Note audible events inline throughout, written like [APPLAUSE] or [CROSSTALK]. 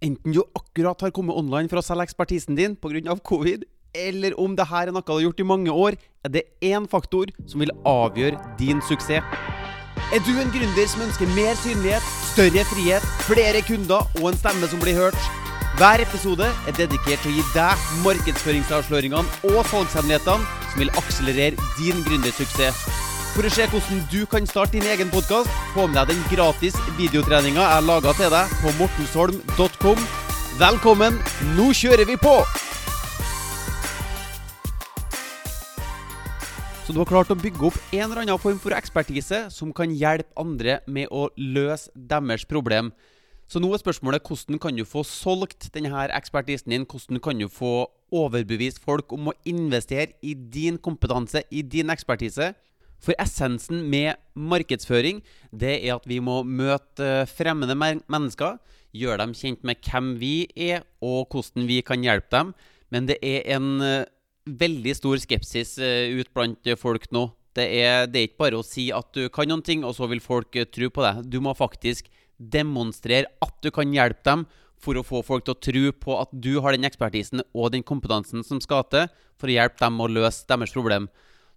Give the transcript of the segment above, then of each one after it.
Enten du akkurat har kommet online for å selge ekspertisen din pga. covid, eller om det her er noe du har gjort i mange år, er det én faktor som vil avgjøre din suksess. Er du en gründer som ønsker mer synlighet, større frihet, flere kunder og en stemme som blir hørt? Hver episode er dedikert til å gi deg markedsføringsavsløringene og salgshemmelighetene som vil akselerere din gründersuksess. For å se hvordan du kan starte din egen podkast, få med deg den gratis videotreninga jeg laga til deg på mortensholm.com. Velkommen, nå kjører vi på! Så du har klart å bygge opp en eller annen form for ekspertise som kan hjelpe andre med å løse deres problem. Så nå er spørsmålet hvordan kan du få solgt denne ekspertisen din? Hvordan kan du få overbevist folk om å investere i din kompetanse, i din ekspertise? For essensen med markedsføring det er at vi må møte fremmede mennesker, gjøre dem kjent med hvem vi er, og hvordan vi kan hjelpe dem. Men det er en uh, veldig stor skepsis uh, ut blant folk nå. Det er, det er, ikke bare å si at du kan noen ting, og så vil folk tro på det. Du må faktisk demonstrere at du kan hjelpe dem, for å få folk til å tro på at du har den ekspertisen og den kompetansen som skal til for å hjelpe dem å løse deres problem.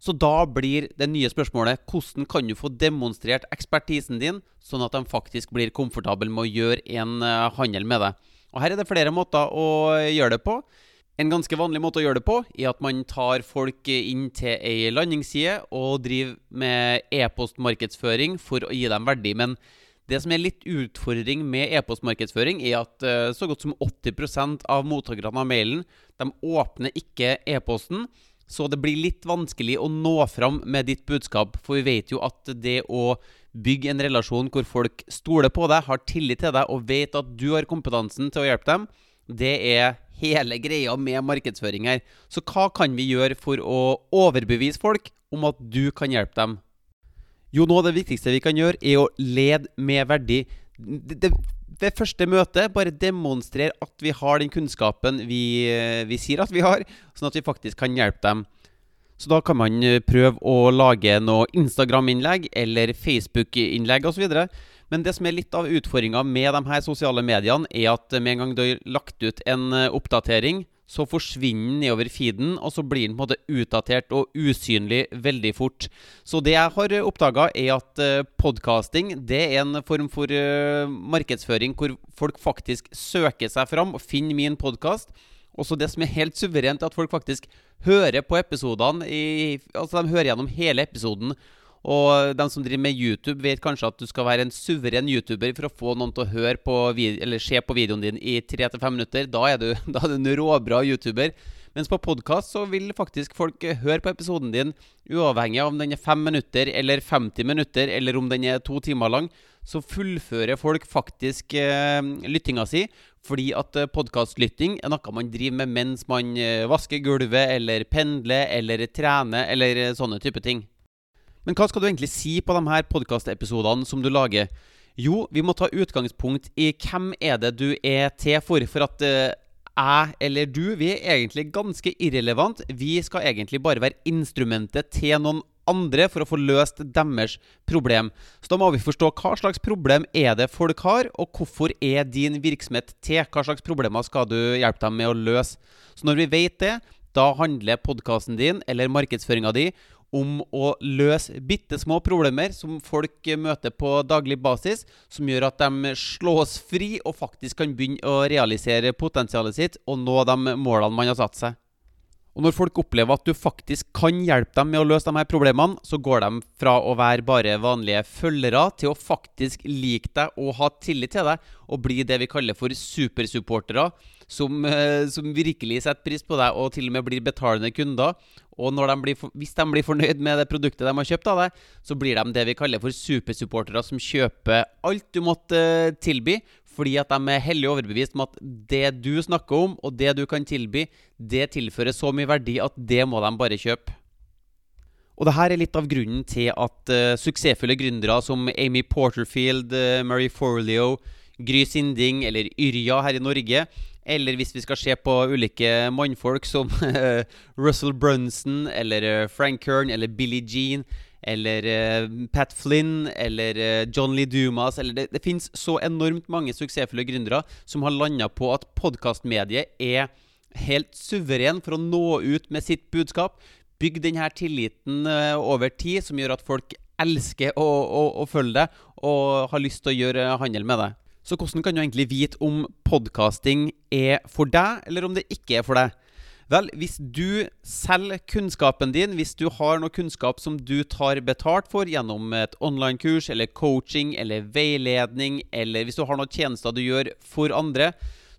Så da blir det nye spørsmålet hvordan kan du få demonstrert ekspertisen din, sånn at de faktisk blir komfortable med å gjøre en uh, handel med deg. Og Her er det flere måter å gjøre det på. En ganske vanlig måte å gjøre det på er at man tar folk inn til ei landingsside og driver med e-postmarkedsføring for å gi dem verdi. Men det som er litt utfordring med e-postmarkedsføring, er at uh, så godt som 80% av mottakerne av mailen de åpner ikke e-posten. Så det blir litt vanskelig å nå fram med ditt budskap, for vi vet jo at det å bygge en relasjon hvor folk stoler på deg, har tillit til deg og vet at du har kompetansen til å hjelpe dem, det er hele greia med markedsføring her. Så hva kan vi gjøre for å overbevise folk om at du kan hjelpe dem? Jo, noe av det viktigste vi kan gjøre, er å lede med verdi. Det, det, ved første møtet bare demonstrere at vi har den kunnskapen vi, eh, vi, sier at vi har, sånn at vi faktisk kan hjelpe dem. Så da kan man eh, prøve å lage noe Instagram-innlegg eller Facebook-innlegg osv. Men det som er litt av utfordringa med de her sosiale mediene, er at med en gang du har lagt ut en eh, oppdatering, så forsvinner den nedover feeden, og så blir den på en måte utdatert og usynlig veldig fort. Så det jeg har oppdaga, er at uh, podkasting er en form for uh, markedsføring hvor folk faktisk søker seg fram og finner min podkast. Også det som er helt suverent, er at folk faktisk hører på episodene. Altså De hører gjennom hele episoden og de som driver med YouTube, vet kanskje at du skal være en suveren YouTuber for å få noen til å høre på eller se på videoen din i 3-5 minutter. Da er, du, [LAUGHS] da er du en råbra YouTuber. Mens på podkast så vil faktisk folk høre på episoden din uavhengig av om den er 5 minutter eller 50 minutter, eller om den er to timer lang. Så fullfører folk faktisk eh, lyttinga si, fordi at eh, podkastlytting er noe man driver med mens man eh, vasker gulvet, eller pendler, eller trener, eller eh, sånne type ting. Men hva skal du egentlig si på de her podkastepisodene som du lager? Jo, vi må ta utgangspunkt i hvem er det du er til for. For at uh, jeg eller du, vi er egentlig ganske irrelevant. Vi skal egentlig bare være instrumentet til noen andre for å få løst deres problem. Så da må vi forstå hva slags problem er det folk har, og hvorfor er din virksomhet til? Hva slags problemer skal du hjelpe dem med å løse? Så når vi vet det, da handler podkasten din eller markedsføringa di om å løse bitte små problemer som folk møter på daglig basis, som gjør at de slås fri og faktisk kan begynne å realisere potensialet sitt og nå de målene man har satt seg. Og når folk opplever at du faktisk kan hjelpe dem med å løse de her problemene, så går de fra å være bare vanlige følgere til å faktisk like deg og ha tillit til deg, og bli det vi kaller for supersupportere, som, eh, som virkelig setter pris på deg og til og med blir betalende kunder. Og de blir, hvis de blir fornøyd med det produktet de har kjøpt av deg, så blir de det vi kaller for supersupportere, som kjøper alt du måtte eh, tilby, fordi at de er hellig overbevist om at det du snakker om, og det du kan tilby, det tilfører så mye verdi at det må de bare kjøpe. Og det her er litt av grunnen til at uh, suksessfulle gründere som Amy Porterfield, uh, Mary Forleo, Gry Sinding eller Yrja her i Norge, eller hvis vi skal se på ulike mannfolk som [LAUGHS] Russell Brunson eller Frank Kern eller Billie Jean eller uh, Pat Flynn eller John Lee Dumas eller Det, det fins så enormt mange suksessfulle gründere som har landa på at podkastmediet er helt suveren for å nå ut med sitt budskap. Bygg denne tilliten over tid, som gjør at folk elsker å, å, å følge deg og har lyst til å gjøre handel med deg. Så hvordan kan du egentlig vite om podkasting er for deg, eller om det ikke er for deg? Vel, hvis du selger kunnskapen din, hvis du har noe kunnskap som du tar betalt for gjennom et online-kurs eller coaching eller veiledning, eller hvis du har noen tjenester du gjør for andre,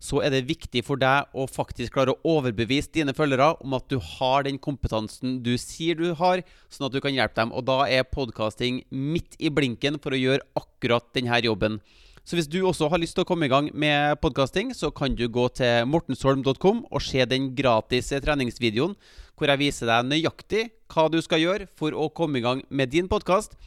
så er det viktig for deg å faktisk klare å overbevise dine følgere om at du har den kompetansen du sier du har, sånn at du kan hjelpe dem. Og da er podkasting midt i blinken for å gjøre akkurat denne jobben. Så hvis du også har lyst til å komme i gang med podkasting, så kan du gå til mortensholm.com og se den gratis treningsvideoen hvor jeg viser deg nøyaktig hva du skal gjøre for å komme i gang med din podkast.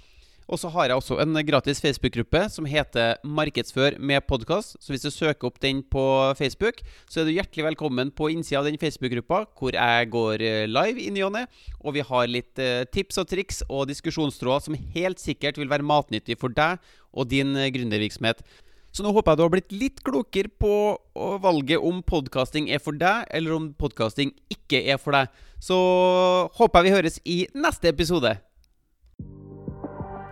Og så har jeg også en gratis Facebook-gruppe som heter 'Markedsfør med podkast'. Så hvis du søker opp den på Facebook, så er du hjertelig velkommen på innsida av den Facebook-gruppa, hvor jeg går eh, live i ny og ne. Og vi har litt eh, tips og triks og diskusjonstråder som helt sikkert vil være matnyttig for deg og din eh, gründervirksomhet. Så nå håper jeg du har blitt litt klokere på valget om podkasting er for deg, eller om podkasting ikke er for deg. Så håper jeg vi høres i neste episode.